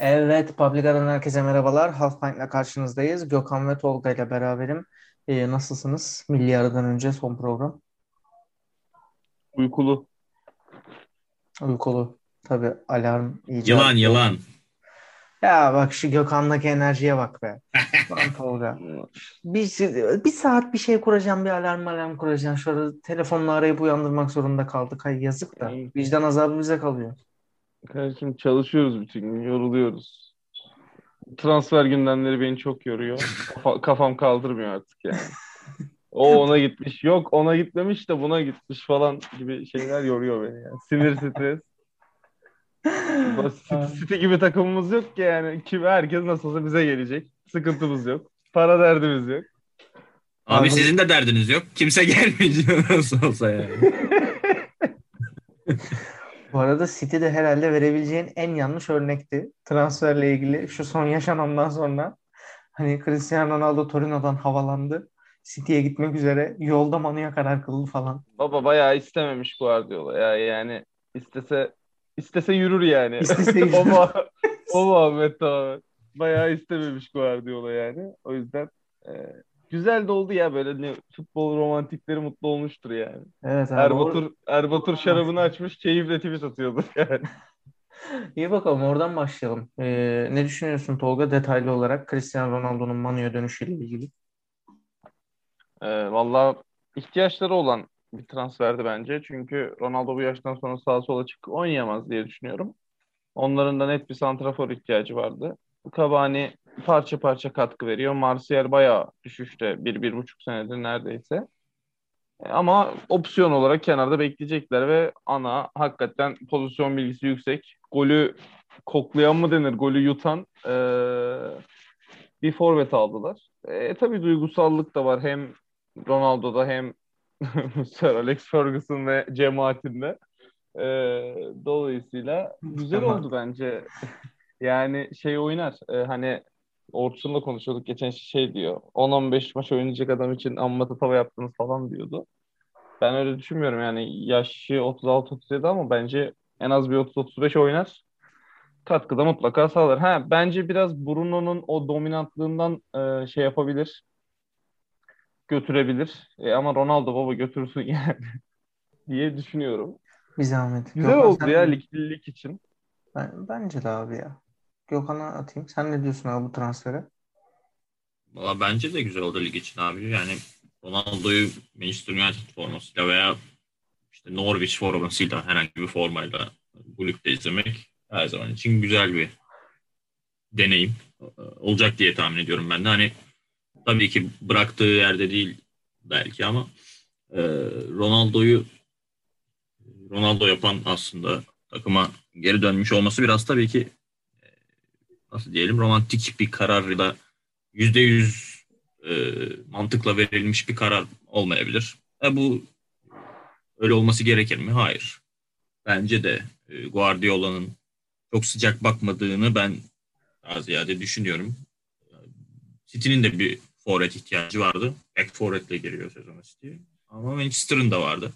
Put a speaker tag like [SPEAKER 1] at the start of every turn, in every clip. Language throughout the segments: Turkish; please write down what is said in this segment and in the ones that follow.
[SPEAKER 1] Evet, Publica'dan herkese merhabalar. Half Pint'le karşınızdayız. Gökhan ve Tolga ile beraberim. Ee, nasılsınız? Milli aradan önce son program.
[SPEAKER 2] Uykulu.
[SPEAKER 1] Uykulu. Tabii alarm iyice.
[SPEAKER 3] Yılan yılan.
[SPEAKER 1] Ya bak şu Gökhan'daki enerjiye bak be. Lan Tolga. Bir, bir saat bir şey kuracağım, bir alarm alarm kuracağım. Şöyle telefonla arayıp uyandırmak zorunda kaldık. Hay yazık da. Vicdan azabı bize kalıyor.
[SPEAKER 2] Kardeşim çalışıyoruz bütün gün, yoruluyoruz. Transfer gündemleri beni çok yoruyor. Kafa- kafam kaldırmıyor artık yani. O ona gitmiş, yok ona gitmemiş de buna gitmiş falan gibi şeyler yoruyor beni yani. Sinir stres. City, City gibi takımımız yok ki yani. Kim, herkes nasıl olsa bize gelecek. Sıkıntımız yok. Para derdimiz yok.
[SPEAKER 3] Abi
[SPEAKER 1] Abi-
[SPEAKER 3] sizin de derdiniz yok. Kimse gelmeyecek nasıl olsa yani.
[SPEAKER 1] Bu arada City de herhalde verebileceğin en yanlış örnekti. Transferle ilgili şu son yaşanandan sonra hani Cristiano Ronaldo Torino'dan havalandı. City'ye gitmek üzere yolda Manu'ya karar kıldı falan.
[SPEAKER 2] Baba bayağı istememiş Guardiola ya yani istese istese yürür yani.
[SPEAKER 1] İstese yürür.
[SPEAKER 2] o, muha- o muhabbet tamamen. Bayağı istememiş Guardiola yani. O yüzden e, güzel de oldu ya böyle ne, futbol romantikleri mutlu olmuştur yani.
[SPEAKER 1] Evet abi.
[SPEAKER 2] Erbatur Erbatur şarabını açmış keyifle tweet atıyordu yani.
[SPEAKER 1] İyi bakalım oradan başlayalım. Ee, ne düşünüyorsun Tolga detaylı olarak Cristiano Ronaldo'nun Manu'ya dönüşüyle ilgili?
[SPEAKER 2] E, Valla ihtiyaçları olan bir transferdi bence. Çünkü Ronaldo bu yaştan sonra sağa sola çıkıp oynayamaz diye düşünüyorum. Onların da net bir santrafor ihtiyacı vardı. Cavani parça parça katkı veriyor. Martial bayağı düşüşte. Bir, bir buçuk senedir neredeyse. E, Ama opsiyon olarak kenarda bekleyecekler ve ana hakikaten pozisyon bilgisi yüksek. Golü koklayan mı denir? Golü yutan e, bir forvet aldılar. E, tabii duygusallık da var. Hem Ronaldo'da hem Sir Alex Ferguson ve cemaatinde. E, dolayısıyla güzel oldu bence. Yani şey oynar. e, hani Orçun'la konuşuyorduk geçen şey diyor. 10-15 maç oynayacak adam için amma tatava yaptınız falan diyordu. Ben öyle düşünmüyorum yani yaşı 36-37 ama bence en az bir 30-35 oynar. Katkıda mutlaka sağlar. Ha bence biraz Bruno'nun o dominantlığından e, şey yapabilir. Götürebilir. E, ama Ronaldo baba götürsün yani diye düşünüyorum.
[SPEAKER 1] Bir zahmet.
[SPEAKER 2] Güzel
[SPEAKER 1] Gökhan,
[SPEAKER 2] oldu ya lig, lig için.
[SPEAKER 1] Ben, bence de abi ya. Gökhan'a atayım. Sen ne diyorsun abi bu transfere?
[SPEAKER 3] Valla bence de güzel oldu lig için abi. Yani Ronaldo'yu Manchester United formasıyla veya işte Norwich formasıyla herhangi bir formayla bu ligde izlemek her zaman için güzel bir deneyim olacak diye tahmin ediyorum ben de. Hani tabii ki bıraktığı yerde değil belki ama e, Ronaldo'yu Ronaldo yapan aslında takıma geri dönmüş olması biraz tabii ki nasıl diyelim romantik bir kararla yüzde yüz e, mantıkla verilmiş bir karar olmayabilir. E, bu öyle olması gerekir mi? Hayır. Bence de e, Guardiola'nın çok sıcak bakmadığını ben daha ziyade düşünüyorum. City'nin de bir forvet ihtiyacı vardı. Back forvetle giriyor sezona City. Ama Manchester'ın da vardı.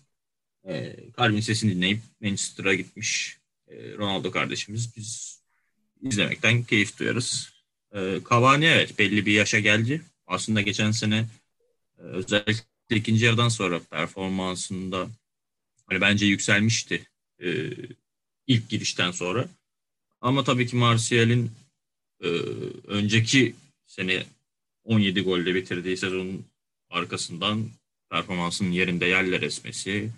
[SPEAKER 3] E, Kalbin sesini dinleyip Manchester'a gitmiş e, Ronaldo kardeşimiz. Biz izlemekten keyif duyarız. E, Cavani evet belli bir yaşa geldi. Aslında geçen sene e, özellikle ikinci yarıdan sonra performansında hani bence yükselmişti e, ilk girişten sonra. Ama tabii ki Martial'in e, önceki sene 17 golle bitirdiği sezonun arkasından performansının yerinde yerler esmesi,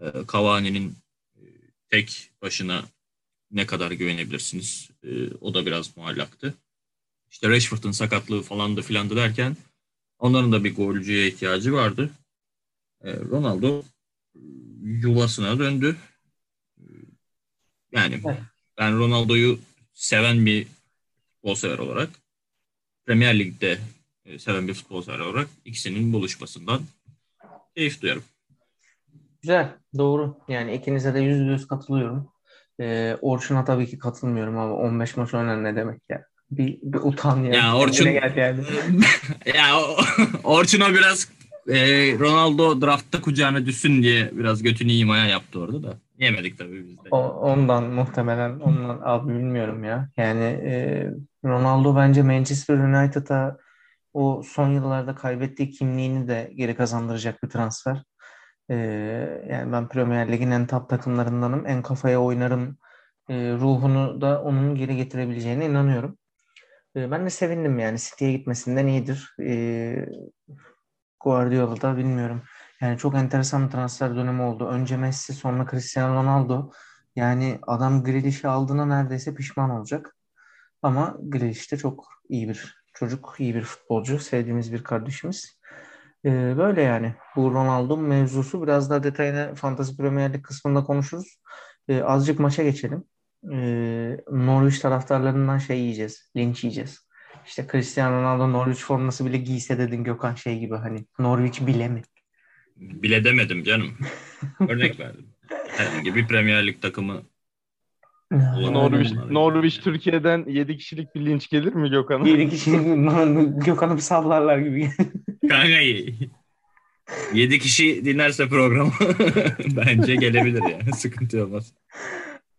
[SPEAKER 3] e, Cavani'nin e, tek başına ne kadar güvenebilirsiniz? E, o da biraz muallaktı. İşte Rashford'un sakatlığı falandı filandı derken onların da bir golcüye ihtiyacı vardı. E, Ronaldo yuvasına döndü. E, Yani ben Ronaldo'yu seven bir futbol sever olarak Premier Lig'de e, seven bir futbol sever olarak ikisinin buluşmasından keyif duyarım.
[SPEAKER 1] Güzel, doğru. Yani ikinize de yüzde yüz katılıyorum. Ee, Orçun'a tabii ki katılmıyorum ama 15 maç oynar ne demek ya? Bir, bir utan ya.
[SPEAKER 3] Ya Orçun
[SPEAKER 1] yani.
[SPEAKER 3] ya Orçun'a biraz e, Ronaldo draftta kucağına düşsün diye biraz götünü imaya yaptı orada da. Yemedik tabii biz de.
[SPEAKER 1] O- ondan muhtemelen ondan abi bilmiyorum ya. Yani e, Ronaldo bence Manchester United'a o son yıllarda kaybettiği kimliğini de geri kazandıracak bir transfer. E, yani ben Premier Lig'in en top takımlarındanım. En kafaya oynarım e, ruhunu da onun geri getirebileceğine inanıyorum. E, ben de sevindim yani City'ye gitmesinden iyidir. E, Guardiola da bilmiyorum. Yani çok enteresan bir transfer dönemi oldu. Önce Messi sonra Cristiano Ronaldo. Yani adam Grealish'i aldığına neredeyse pişman olacak. Ama Grealish de çok iyi bir çocuk, iyi bir futbolcu. Sevdiğimiz bir kardeşimiz. Ee, böyle yani. Bu Ronaldo mevzusu biraz daha detayını Fantasy Premier Lig kısmında konuşuruz. Ee, azıcık maça geçelim. Ee, Norwich taraftarlarından şey yiyeceğiz. Linç yiyeceğiz. İşte Cristiano Ronaldo Norwich forması bile giyse dedin Gökhan şey gibi hani Norwich bile mi?
[SPEAKER 3] Bile demedim canım. Örnek verdim. Herhangi bir Premier Lig takımı
[SPEAKER 2] Norwich,
[SPEAKER 3] Aynen.
[SPEAKER 2] Norwich Türkiye'den 7 kişilik bir linç gelir mi Gökhan'a?
[SPEAKER 1] Bir kişi Gökhan'ı bir sallarlar gibi.
[SPEAKER 3] Kanka 7 kişi dinlerse programı bence gelebilir yani. Sıkıntı olmaz.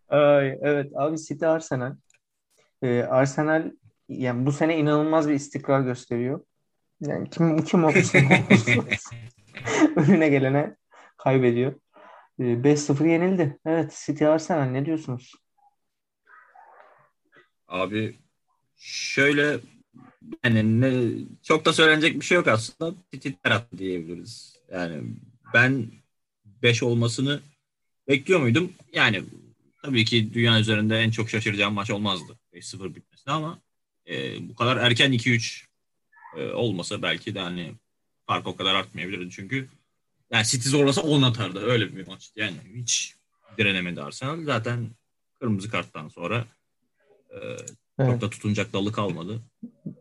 [SPEAKER 1] Ay, evet abi City Arsenal. Ee, Arsenal yani bu sene inanılmaz bir istikrar gösteriyor. Yani kim kim olursa önüne gelene kaybediyor. Ee, 5-0 yenildi. Evet City Arsenal ne diyorsunuz?
[SPEAKER 3] Abi şöyle yani ne, çok da söylenecek bir şey yok aslında. Titi attı diyebiliriz. Yani ben 5 olmasını bekliyor muydum? Yani tabii ki dünya üzerinde en çok şaşıracağım maç olmazdı. 5-0 bitmesi ama e, bu kadar erken 2-3 e, olmasa belki de hani fark o kadar artmayabilirdi çünkü yani City zorlasa 10 atardı. Öyle bir maçtı. Yani hiç direnemedi Arsenal. Zaten kırmızı karttan sonra e,
[SPEAKER 1] Evet.
[SPEAKER 3] çok da tutunacak dalı kalmadı.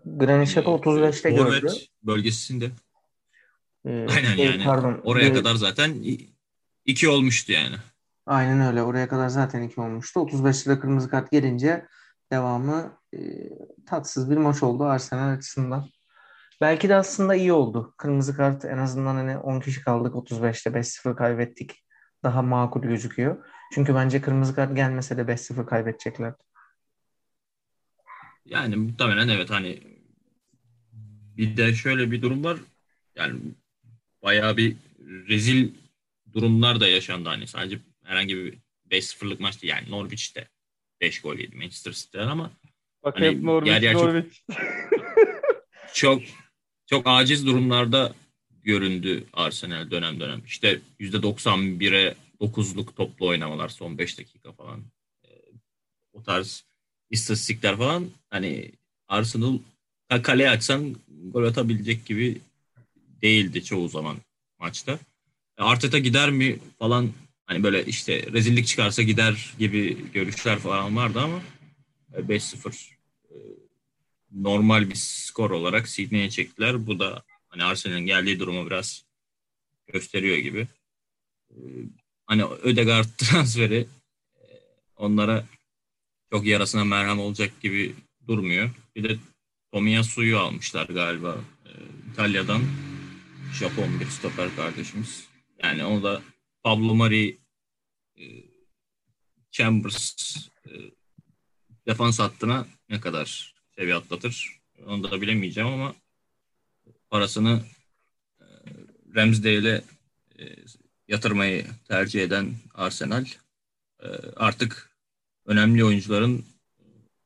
[SPEAKER 1] Granit Xhaka 35'te gördü.
[SPEAKER 3] Forvet bölgesinde.
[SPEAKER 1] Ee,
[SPEAKER 3] Aynen
[SPEAKER 1] şey,
[SPEAKER 3] yani.
[SPEAKER 1] Pardon.
[SPEAKER 3] Oraya
[SPEAKER 1] Ee,
[SPEAKER 3] kadar zaten iki olmuştu yani.
[SPEAKER 1] Aynen öyle. Oraya kadar zaten iki olmuştu. 35'te de kırmızı kart gelince devamı e, tatsız bir maç oldu Arsenal açısından. Belki de aslında iyi oldu. Kırmızı kart en azından hani 10 kişi kaldık 35'te 5-0 kaybettik. Daha makul gözüküyor. Çünkü bence kırmızı kart gelmese de 5-0 kaybedecekler.
[SPEAKER 3] Yani muhtemelen evet hani bir de şöyle bir durum var. Yani bayağı bir rezil durumlar da yaşandı hani sadece herhangi bir 5-0'lık maç değil. Yani Norwich'te 5 gol yedi Manchester City'den ama
[SPEAKER 2] Bak
[SPEAKER 3] Hani
[SPEAKER 2] hep Norwich,
[SPEAKER 3] yer yer çok-
[SPEAKER 2] Norwich.
[SPEAKER 3] çok çok aciz durumlarda göründü Arsenal dönem dönem. İşte %91'e 9'luk toplu oynamalar son 5 dakika falan. Ee, o tarz istatistikler falan hani Arsenal ka- kaleye açsan gol atabilecek gibi değildi çoğu zaman maçta. E, Arteta gider mi falan hani böyle işte rezillik çıkarsa gider gibi görüşler falan vardı ama e, 5-0 e, normal bir skor olarak Sydney'e çektiler. Bu da hani Arsenal'in geldiği durumu biraz gösteriyor gibi. Hani Ödegaard transferi e, onlara çok yarasına merhem olacak gibi durmuyor. Bir de Tomiyasu'yu almışlar galiba e, İtalya'dan. Japon bir stoper kardeşimiz. Yani onu da Pablo Mari e, Chambers e, defans hattına ne kadar seviye atlatır onu da bilemeyeceğim ama parasını e, Ramsdale'e e, yatırmayı tercih eden Arsenal e, artık önemli oyuncuların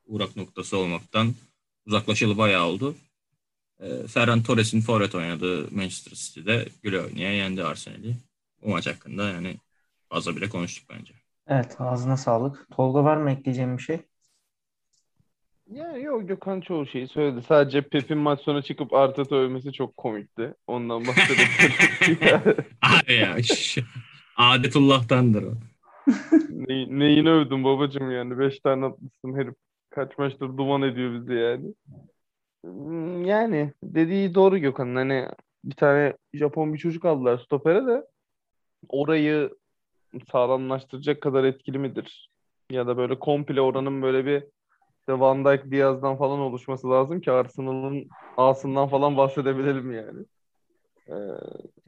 [SPEAKER 3] uğrak noktası olmaktan uzaklaşılı bayağı oldu. E, Ferran Torres'in forvet oynadığı Manchester City'de güle oynaya yendi Arsenal'i. Bu maç hakkında yani fazla bile konuştuk bence.
[SPEAKER 1] Evet ağzına sağlık. Tolga var mı ekleyeceğim bir şey?
[SPEAKER 2] Yani yok Gökhan çoğu şeyi söyledi. Sadece Pep'in maç sonu çıkıp Arteta övmesi çok komikti. Ondan bahsedebilirim.
[SPEAKER 3] Abi ya adetullah'tandır o.
[SPEAKER 2] ne, neyini övdün babacım yani. Beş tane atmışsın herif. Kaç maçtır duman ediyor bizi yani. Hmm, Yani dediği doğru Gökhan'ın. Hani bir tane Japon bir çocuk aldılar stopere de orayı sağlamlaştıracak kadar etkili midir? Ya da böyle komple oranın böyle bir işte Van Dijk, Diaz'dan falan oluşması lazım ki Arsenal'ın A'sından falan bahsedebilelim yani. Ee,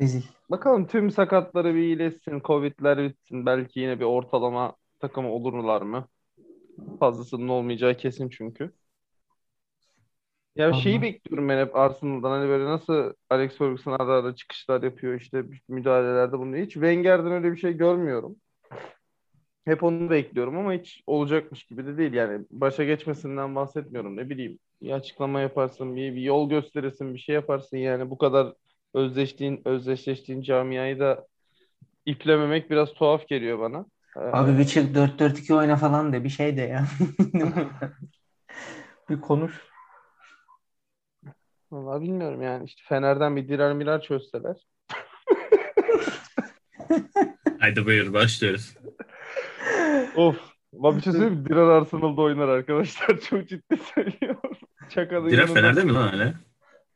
[SPEAKER 1] Rezil.
[SPEAKER 2] bakalım tüm sakatları bir iyileşsin, Covid'ler bitsin. Belki yine bir ortalama takımı olurlar mı? Fazlasının olmayacağı kesin çünkü. Ya şeyi
[SPEAKER 1] Vallahi.
[SPEAKER 2] bekliyorum ben hep Arsenal'dan. Hani böyle nasıl Alex Ferguson ara ara çıkışlar yapıyor işte müdahalelerde bulunuyor. Hiç Wenger'den öyle bir şey görmüyorum. Hep onu bekliyorum ama hiç olacakmış gibi de değil. Yani başa geçmesinden bahsetmiyorum. Ne bileyim bir açıklama yaparsın, bir, bir yol gösterirsin, bir şey yaparsın. Yani bu kadar özleştiğin, özdeşleştiğin camiayı da iplememek biraz tuhaf geliyor bana. Ee,
[SPEAKER 1] Abi bir çık 4-4-2 oyna falan de bir şey de ya. bir konuş.
[SPEAKER 2] Vallahi bilmiyorum yani işte Fener'den bir dirar mirar çözseler.
[SPEAKER 3] Haydi buyur başlıyoruz.
[SPEAKER 2] Of. Bak bir şey söyleyeyim mi? Dirar Arsenal'da oynar arkadaşlar. Çok ciddi söylüyorum. Çaka'nın yanında-
[SPEAKER 3] Fener'de mi lan hala?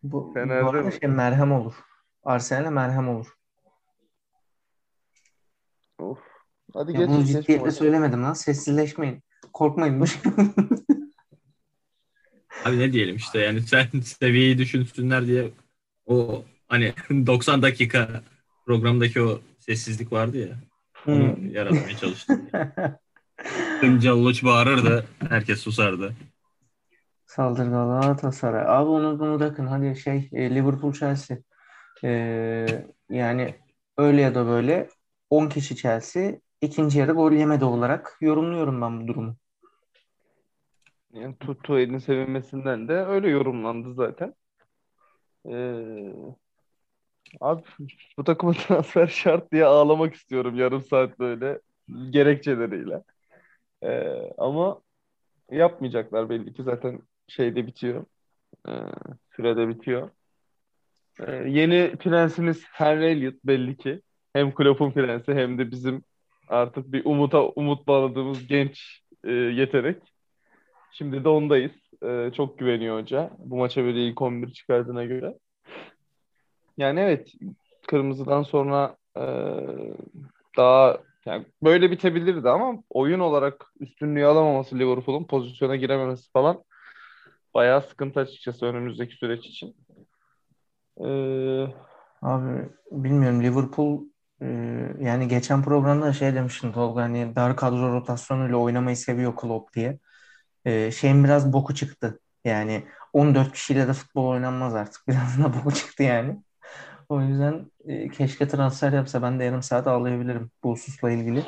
[SPEAKER 1] Bu,
[SPEAKER 2] Fener'de
[SPEAKER 1] bu arada
[SPEAKER 2] mi?
[SPEAKER 1] şey merhem olur. Arsenal'e merhem olur.
[SPEAKER 2] Of. Hadi
[SPEAKER 1] Ya
[SPEAKER 2] geç.
[SPEAKER 1] bunu ciddiyetle söylemedim lan. Sessizleşmeyin. Korkmayın.
[SPEAKER 3] Abi ne diyelim işte yani sen seviyeyi düşünsünler diye o hani 90 dakika programdaki o sessizlik vardı ya onu
[SPEAKER 1] Hmm.
[SPEAKER 3] yaratmaya çalıştım. Tüm Calloç bağırırdı herkes susardı.
[SPEAKER 1] Saldır Galatasaray. Abi onu bunu bırakın. Hadi şey e, Liverpool Chelsea. E, yani öyle ya da böyle 10 kişi Chelsea ikinci yarı gol yemedi olarak yorumluyorum ben bu durumu.
[SPEAKER 2] Yani Tutu elin sevinmesinden de öyle yorumlandı zaten. Ee, abi bu takıma transfer şart diye ağlamak istiyorum yarım saat böyle gerekçeleriyle. Ee, ama yapmayacaklar belli ki zaten şeyde bitiyor. Ee, sürede bitiyor. Ee, yeni prensimiz Henry Elliot belli ki. Hem Klopp'un prensi hem de bizim artık bir umuta umut bağladığımız genç e, yetenek. Şimdi de ondayız. Ee, çok güveniyor hoca. Bu maça böyle ilk 11 çıkardığına göre. Yani evet kırmızıdan sonra e, daha yani böyle bitebilirdi ama oyun olarak üstünlüğü alamaması Liverpool'un pozisyona girememesi falan bayağı sıkıntı açıkçası önümüzdeki süreç için. Ee,
[SPEAKER 1] Abi bilmiyorum Liverpool e, yani geçen programda şey demiştin Tolga hani dar kadro rotasyonuyla oynamayı seviyor Klopp diye. E, şeyin biraz boku çıktı. Yani 14 kişiyle de futbol oynanmaz artık. Biraz da boku çıktı yani. O yüzden e, keşke transfer yapsa ben de yarım saat ağlayabilirim bu hususla ilgili.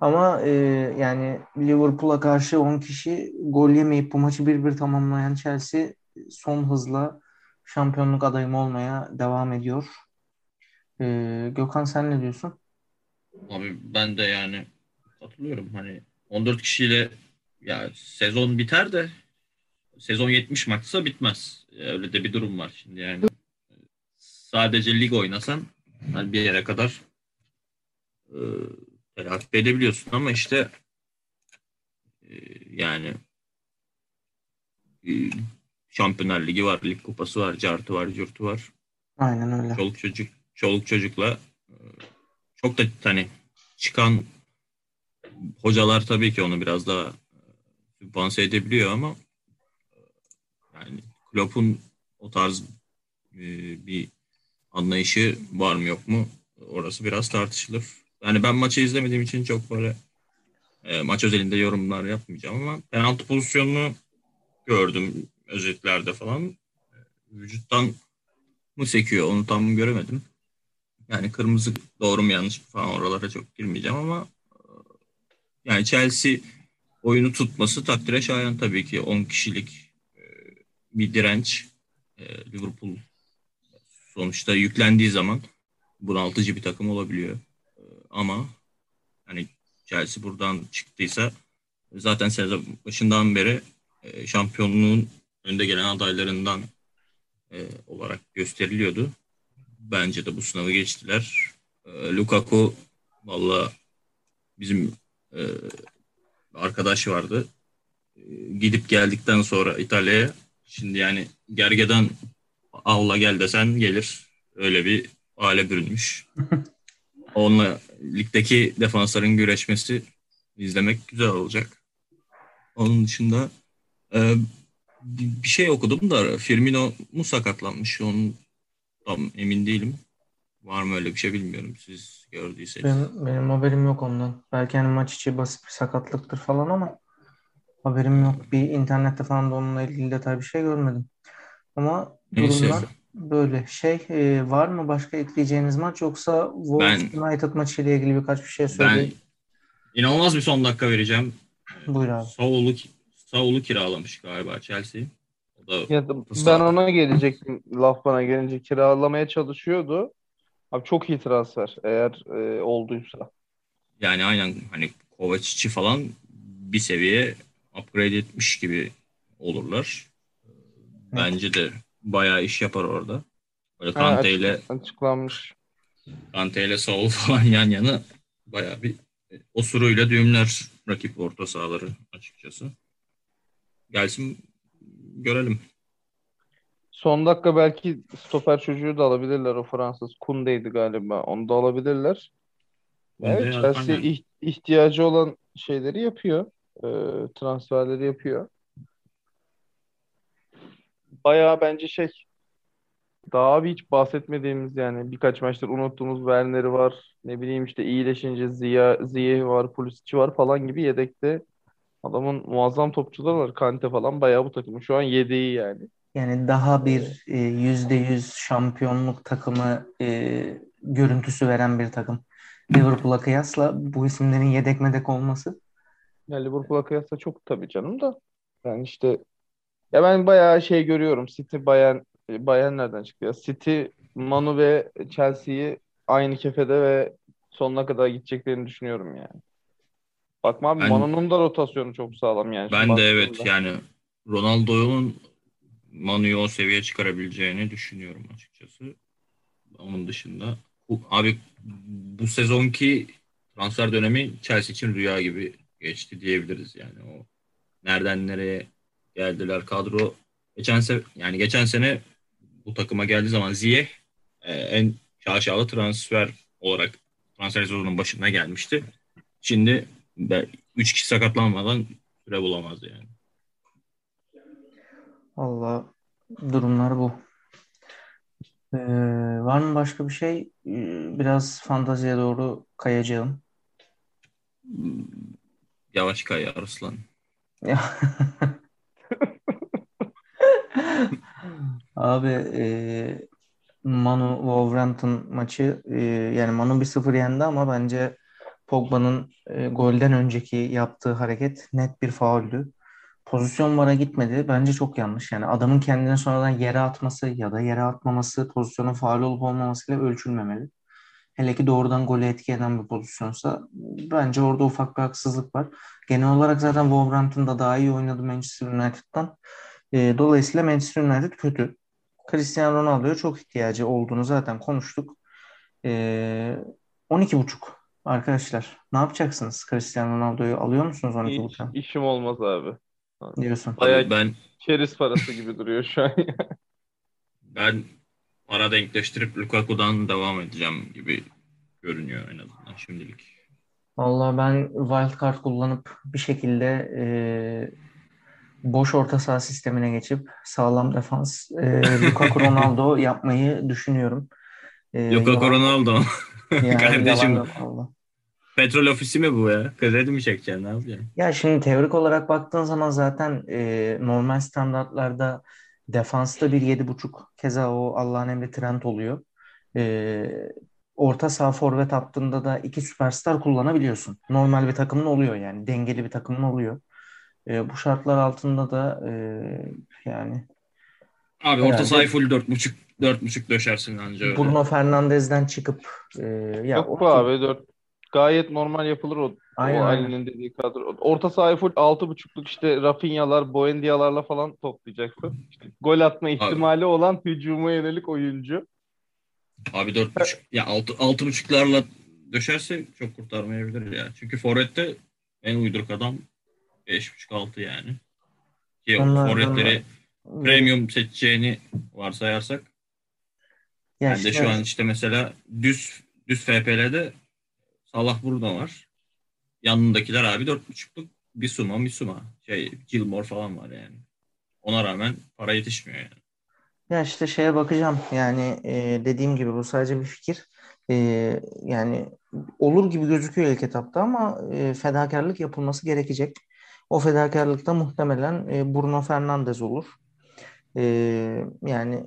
[SPEAKER 1] Ama e, yani Liverpool'a karşı 10 kişi gol yemeyip bu maçı 1-1 tamamlayan Chelsea son hızla şampiyonluk adayım olmaya devam ediyor. E, Gökhan sen ne diyorsun?
[SPEAKER 3] Abi ben de yani katılıyorum. Hani 14 kişiyle ya sezon biter de sezon 70 maçsa bitmez. Öyle de bir durum var şimdi yani. Sadece lig oynasan hani bir yere kadar e, telafi edebiliyorsun ama işte e, yani e, Şampiyonlar Ligi var, Lig Kupası var, cartı var, curtu var.
[SPEAKER 1] Aynen öyle.
[SPEAKER 3] Çoluk çocuk çoluk çocukla e, çok da hani çıkan hocalar tabii ki onu biraz daha e, sübvanse edebiliyor ama e, yani Klopp'un o tarz bir anlayışı var mı yok mu orası biraz tartışılır. Yani ben maçı izlemediğim için çok böyle maç özelinde yorumlar yapmayacağım ama penaltı pozisyonunu gördüm özetlerde falan. E, Vücuttan mı sekiyor onu tam göremedim. Yani kırmızı doğru mu yanlış mı falan oralara çok girmeyeceğim ama e, yani Chelsea oyunu tutması takdire şayan tabii ki 10 kişilik e, bir direnç Liverpool sonuçta yüklendiği zaman bunaltıcı bir takım olabiliyor. Ama hani Chelsea buradan çıktıysa zaten sezon başından beri şampiyonluğun önde gelen adaylarından e, olarak gösteriliyordu. Bence de bu sınavı geçtiler. E, Lukaku valla bizim e, arkadaş vardı. E, gidip geldikten sonra İtalya'ya şimdi yani gergedan avla gel desen gelir. Öyle bir hale bürünmüş. Onunla ligdeki defansların güreşmesi izlemek güzel olacak. Onun dışında e, bir şey okudum da Firmino mu sakatlanmış? Ondan Tam emin değilim. Var mı öyle bir şey bilmiyorum. Siz gördüyseniz.
[SPEAKER 1] Benim, benim haberim yok ondan. Belki hani maç içi basit bir sakatlıktır falan ama haberim yok. Bir internette falan da onunla ilgili detay bir şey görmedim. Ama
[SPEAKER 3] Neyse.
[SPEAKER 1] durumlar böyle. Şey e, var mı başka ekleyeceğiniz maç yoksa Wolves
[SPEAKER 3] Ben-
[SPEAKER 1] United maçı ile ilgili birkaç bir şey
[SPEAKER 3] Ben
[SPEAKER 1] söyleyeyim.
[SPEAKER 3] inanılmaz bir son dakika vereceğim.
[SPEAKER 1] Buyur abi.
[SPEAKER 3] Saul'u Saul'u kiralamış galiba Chelsea. O da
[SPEAKER 2] Ya ben ona gelecektim. Laf bana gelince kiralamaya çalışıyordu. Abi çok iyi transfer eğer e, olduysa.
[SPEAKER 3] yani aynen hani Kovacic'i falan bir seviye upgrade etmiş gibi olurlar. Bence de bayağı iş yapar orada. Böyle Kante ile
[SPEAKER 2] açıklanmış.
[SPEAKER 3] Kante ile Saul falan yan yana bayağı bir osuruyla düğümler rakip orta sahaları açıkçası. Gelsin görelim.
[SPEAKER 2] Son dakika belki stoper çocuğu da alabilirler o Fransız. Kunde'ydi galiba. Onu da alabilirler.
[SPEAKER 3] Kunde,
[SPEAKER 2] Evet Chelsea
[SPEAKER 3] aynen.
[SPEAKER 2] ih- ihtiyacı olan şeyleri yapıyor. E, transferleri yapıyor. Bayağı bence şey daha bir hiç bahsetmediğimiz yani birkaç maçtır unuttuğumuz Werner'i var. Ne bileyim işte iyileşince Ziya, Ziyech var, Pulisic var falan gibi yedekte adamın muazzam topçuları var. Kante falan bayağı bu takımın şu an yedeği yani.
[SPEAKER 1] Yani daha bir e, yüzde yüz şampiyonluk takımı e, görüntüsü veren bir takım. Liverpool'a kıyasla bu isimlerin yedek medek olması
[SPEAKER 2] Yani Liverpool'a kıyasla çok tabii canım da. Yani işte ya ben bayağı şey görüyorum. City, Bayern, Bayern nereden çıktı ya? City, Manu ve Chelsea'yi aynı kefede ve sonuna kadar gideceklerini düşünüyorum yani. Bakma abi
[SPEAKER 3] Ben-
[SPEAKER 2] Manu'nun da rotasyonu çok sağlam yani.
[SPEAKER 3] Ben de evet yani Ronaldo'nun Manu'yu o seviyeye çıkarabileceğini düşünüyorum açıkçası. Onun dışında abi bu sezonki transfer dönemi Chelsea için rüya gibi geçti diyebiliriz yani o nereden nereye geldiler kadro geçen se yani geçen sene bu takıma geldiği zaman Ziyech e, en şaşalı transfer olarak transfer sezonunun başına gelmişti. Şimdi 3 kişi sakatlanmadan süre bulamaz yani.
[SPEAKER 1] Valla durumlar bu. Ee, var mı başka bir şey? Ee, biraz fantaziye doğru kayacağım.
[SPEAKER 3] Yavaş kay Arslan.
[SPEAKER 1] Abi e, Manu Wolverhampton maçı e, yani Manu 1-0 yendi ama bence Pogba'nın e, golden önceki yaptığı hareket net bir fauldü. Pozisyon vara gitmedi. Bence çok yanlış. Yani adamın kendini sonradan yere atması ya da yere atmaması pozisyonun faul olup olmamasıyla ölçülmemeli. Hele ki doğrudan gole etki eden bir pozisyonsa bence orada ufak bir haksızlık var. Genel olarak zaten Wolverhampton'da daha iyi oynadı Manchester United'dan. E, dolayısıyla Manchester United kötü. Cristiano Ronaldo'ya çok ihtiyacı olduğunu zaten konuştuk. E, 12.5 arkadaşlar. Ne yapacaksınız? Cristiano Ronaldo'yu alıyor musunuz
[SPEAKER 2] Hiç
[SPEAKER 1] 12.5'a?
[SPEAKER 2] işim olmaz abi.
[SPEAKER 1] Diyorsun.
[SPEAKER 2] Bayağı
[SPEAKER 3] ben
[SPEAKER 2] keriz parası gibi duruyor şu an.
[SPEAKER 3] ben para denkleştirip Lukaku'dan devam edeceğim gibi görünüyor en azından şimdilik.
[SPEAKER 1] Vallahi ben wildcard kullanıp bir şekilde e, boş orta saha sistemine geçip sağlam defans e, Lukaku Ronaldo yapmayı düşünüyorum. E,
[SPEAKER 3] Lukaku
[SPEAKER 1] yalan-
[SPEAKER 3] Ronaldo.
[SPEAKER 1] yani
[SPEAKER 3] Kardeşim.
[SPEAKER 1] yalan yok vallahi.
[SPEAKER 3] Petrol ofisi mi bu ya? Kredi mi çekeceksin ne yapacaksın?
[SPEAKER 1] Ya şimdi teorik olarak baktığın zaman zaten e, normal standartlarda defansta bir yedi buçuk keza o Allah'ın emri Trent oluyor. E, orta saha forvet hattında da iki süperstar kullanabiliyorsun. Normal bir takımın oluyor yani dengeli bir takımın oluyor. E, bu şartlar altında da e, yani
[SPEAKER 3] Abi orta sahayı full 4.5 4.5 döşersin anca öyle.
[SPEAKER 1] Bruno Fernandes'den çıkıp e, ya
[SPEAKER 2] Yok
[SPEAKER 1] o-
[SPEAKER 2] bu abi. Dört, gayet normal yapılır o.
[SPEAKER 1] Aynen,
[SPEAKER 2] o
[SPEAKER 1] aynen.
[SPEAKER 2] Ali'nin dediği kadro. Orta sahayı full 6.5'luk işte Rafinha'lar, Buendia'larla falan toplayacaksın. İşte gol atma ihtimali olan hücuma yönelik oyuncu.
[SPEAKER 3] Abi 4.5 ya 6 6.5'larla döşerse çok kurtarmayabilir ya. Çünkü forvette en uyduruk adam 5.5 6 yani. Ki forvetleri premium seçeceğini varsayarsak
[SPEAKER 1] ya
[SPEAKER 3] ben de
[SPEAKER 1] işte-
[SPEAKER 3] şu an işte mesela düz düz FPL'de Salah burada var. Yanındakiler abi 4.5'luk Bisuma, Misuma, şey Gilmore falan var yani. Ona rağmen para yetişmiyor yani.
[SPEAKER 1] Ya işte şeye bakacağım. Yani e, dediğim gibi bu sadece bir fikir. E, yani olur gibi gözüküyor ilk etapta ama e, fedakarlık yapılması gerekecek. O fedakarlıkta muhtemelen e, Bruno Fernandes olur. E, yani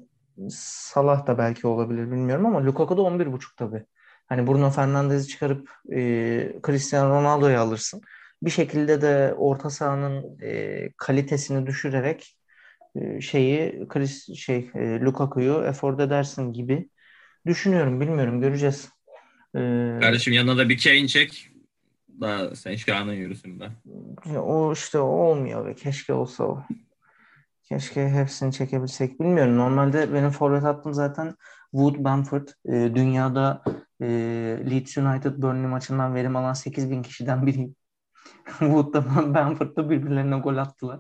[SPEAKER 1] Salah da belki olabilir bilmiyorum ama Lukaku da 11.5 tabii. Hani Bruno Fernandes'i çıkarıp e, Cristiano Ronaldo'yu alırsın. Bir şekilde de orta sahanın e, kalitesini düşürerek e, şeyi Chris şey e, Lukaku'yu efor edersin gibi düşünüyorum. Bilmiyorum göreceğiz.
[SPEAKER 3] E, Kardeşim yanına da bir Kane çek. Daha sen şahane yürüsün be.
[SPEAKER 1] O işte olmuyor be. Keşke olsa o. Keşke hepsini çekebilsek. Bilmiyorum. Normalde benim forvet hattım zaten Wood Bamford. E, dünyada e, Leeds United Burnley maçından verim alan 8 bin kişiden biriyim. Wood'da Bamford'da birbirlerine gol attılar.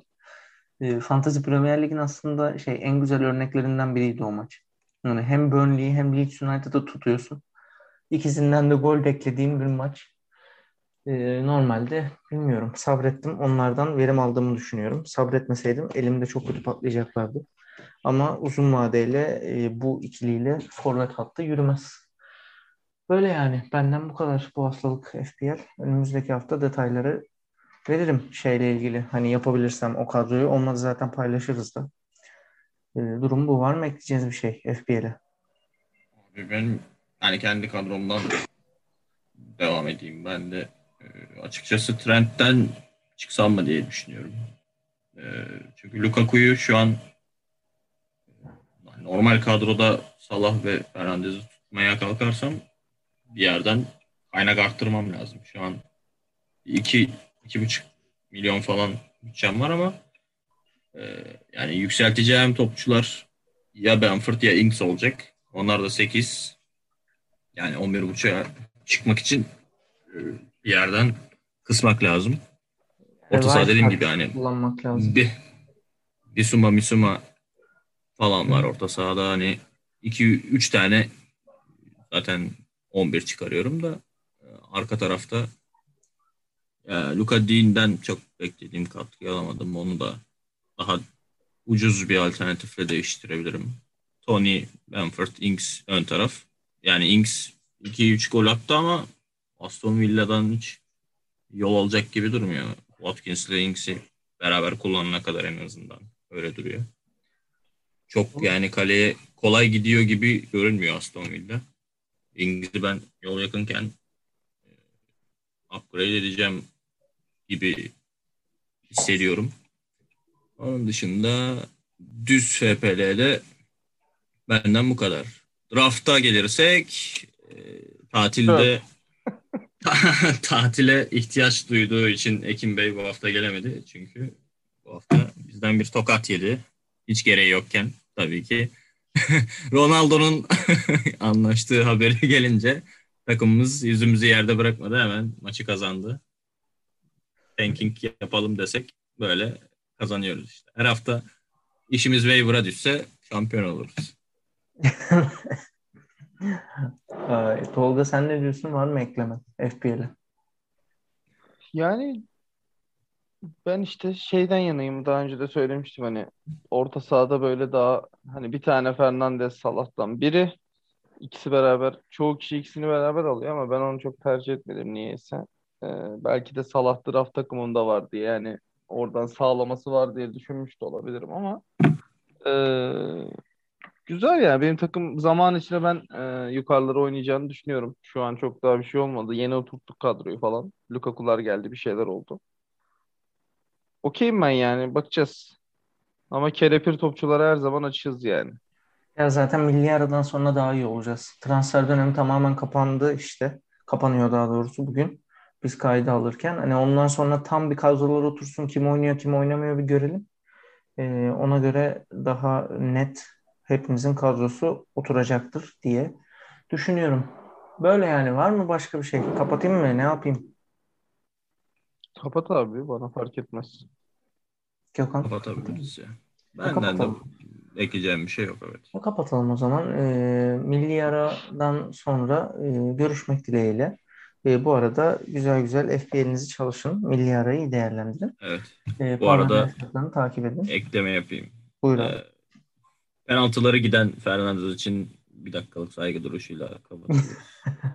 [SPEAKER 1] E, Fantasy Premier Lig'in aslında şey en güzel örneklerinden biriydi o maç. Yani hem Burnley'i hem Leeds United'ı tutuyorsun. İkisinden de gol beklediğim bir maç. Ee, normalde bilmiyorum sabrettim onlardan verim aldığımı düşünüyorum. Sabretmeseydim elimde çok kötü patlayacaklardı. Ama uzun vadeyle e, bu ikiliyle forvet hattı yürümez. Böyle yani benden bu kadar bu hastalık FPL. Önümüzdeki hafta detayları veririm şeyle ilgili. Hani yapabilirsem o kadroyu olmadı zaten paylaşırız da. E, durum bu. Var mı ekleyeceğiniz bir şey FPL'e?
[SPEAKER 3] Ben yani kendi kadromdan devam edeyim. Ben de e, açıkçası Trent'ten çıksam mı diye düşünüyorum. E, çünkü Lukaku'yu şu an normal kadroda Salah ve Fernandez'i tutmaya kalkarsam bir yerden kaynak arttırmam lazım. Şu an iki, iki buçuk milyon falan bütçem var ama e, yani yükselteceğim topçular ya Benford ya Ings olacak. Onlar da 8. Yani 11.5'a çıkmak için e, bir yerden kısmak lazım. Orta saha dediğim gibi hani
[SPEAKER 1] kullanmak lazım.
[SPEAKER 3] Bir, Bisuma Misuma falan var orta sahada hani 2-3 tane zaten 11 çıkarıyorum da e, arka tarafta ya, Luka Dean'den çok beklediğim katkı alamadım. Onu da daha ucuz bir alternatifle değiştirebilirim. Tony, Benford, Ings ön taraf. Yani Ings 2-3 gol attı ama Aston Villa'dan hiç yol alacak gibi durmuyor. Watkins ile Ings'i beraber kullanana kadar en azından öyle duruyor. Çok yani kaleye kolay gidiyor gibi görünmüyor Aston Villa. Ings'i ben yol yakınken e, upgrade edeceğim gibi hissediyorum. Onun dışında düz FPL'de benden bu kadar. Draft'a gelirsek e, tatilde tatile ihtiyaç duyduğu için Ekim Bey bu hafta gelemedi. Çünkü bu hafta bizden bir tokat yedi. Hiç gereği yokken tabii ki. Ronaldo'nun anlaştığı haberi gelince takımımız yüzümüzü yerde bırakmadı. Hemen maçı kazandı. Tanking yapalım desek böyle kazanıyoruz işte. Her hafta işimiz waiver'a düşse şampiyon oluruz.
[SPEAKER 1] Tolga sen ne diyorsun? Var mı ekleme FPL'e?
[SPEAKER 2] Yani ben işte şeyden yanayım. Daha önce de söylemiştim hani orta sahada böyle daha hani bir tane Fernandez Salah'tan biri ikisi beraber çoğu kişi ikisini beraber alıyor ama ben onu çok tercih etmedim niyeyse. Ee, belki de Salah draft takımında var diye yani oradan sağlaması var diye düşünmüş de olabilirim ama e, güzel yani benim takım zaman içinde ben e, yukarıları oynayacağını düşünüyorum. Şu an çok daha bir şey olmadı. Yeni oturttuk kadroyu falan. Lukaku'lar geldi bir şeyler oldu. Okeyim ben yani bakacağız. Ama kelepir topçulara her zaman açığız yani.
[SPEAKER 1] Ya zaten milli aradan sonra daha iyi olacağız. Transfer dönemi tamamen kapandı işte. Kapanıyor daha doğrusu bugün. Biz kaydı alırken. Hani ondan sonra tam bir kadrolar otursun. Kim oynuyor kim oynamıyor bir görelim. Ee, ona göre daha net hepimizin kadrosu oturacaktır diye düşünüyorum. Böyle yani var mı başka bir şey? Kapatayım mı? Ne yapayım?
[SPEAKER 2] Kapat abi bana fark etmez.
[SPEAKER 1] Gökhan.
[SPEAKER 3] Kapatabiliriz ya. Benden de ekleyeceğim bir şey yok evet.
[SPEAKER 1] Kapatalım o zaman. E, milli aradan sonra e, görüşmek dileğiyle. E, bu arada güzel güzel FPL'inizi çalışın. Milli arayı değerlendirin.
[SPEAKER 3] Evet.
[SPEAKER 1] E, bu arada takip edin.
[SPEAKER 3] Ekleme yapayım.
[SPEAKER 1] Buyurun. Ee,
[SPEAKER 3] penaltıları giden Fernandez için bir dakikalık saygı duruşuyla kapatıyoruz.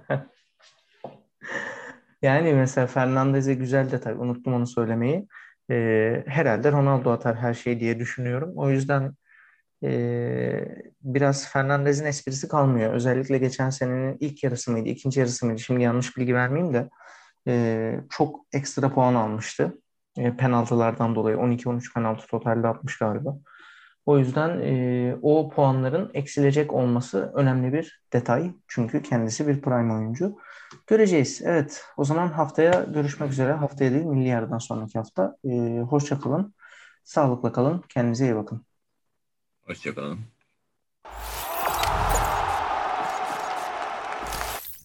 [SPEAKER 1] Yani mesela Fernandez'e güzel detay. Unuttum onu söylemeyi. Ee, herhalde Ronaldo atar her şey diye düşünüyorum. O yüzden e, biraz Fernandez'in esprisi kalmıyor. Özellikle geçen senenin ilk yarısı mıydı, ikinci yarısı mıydı? Şimdi yanlış bilgi vermeyeyim de e, çok ekstra puan almıştı. E, penaltılardan dolayı 12-13 penaltı totalde atmış galiba. O yüzden e, o puanların eksilecek olması önemli bir detay. Çünkü kendisi bir prime oyuncu. Göreceğiz. Evet. O zaman haftaya görüşmek üzere. Haftaya değil milli yarıdan sonraki hafta. E, hoşça kalın. Sağlıkla kalın. Kendinize iyi bakın.
[SPEAKER 3] Hoşçakalın.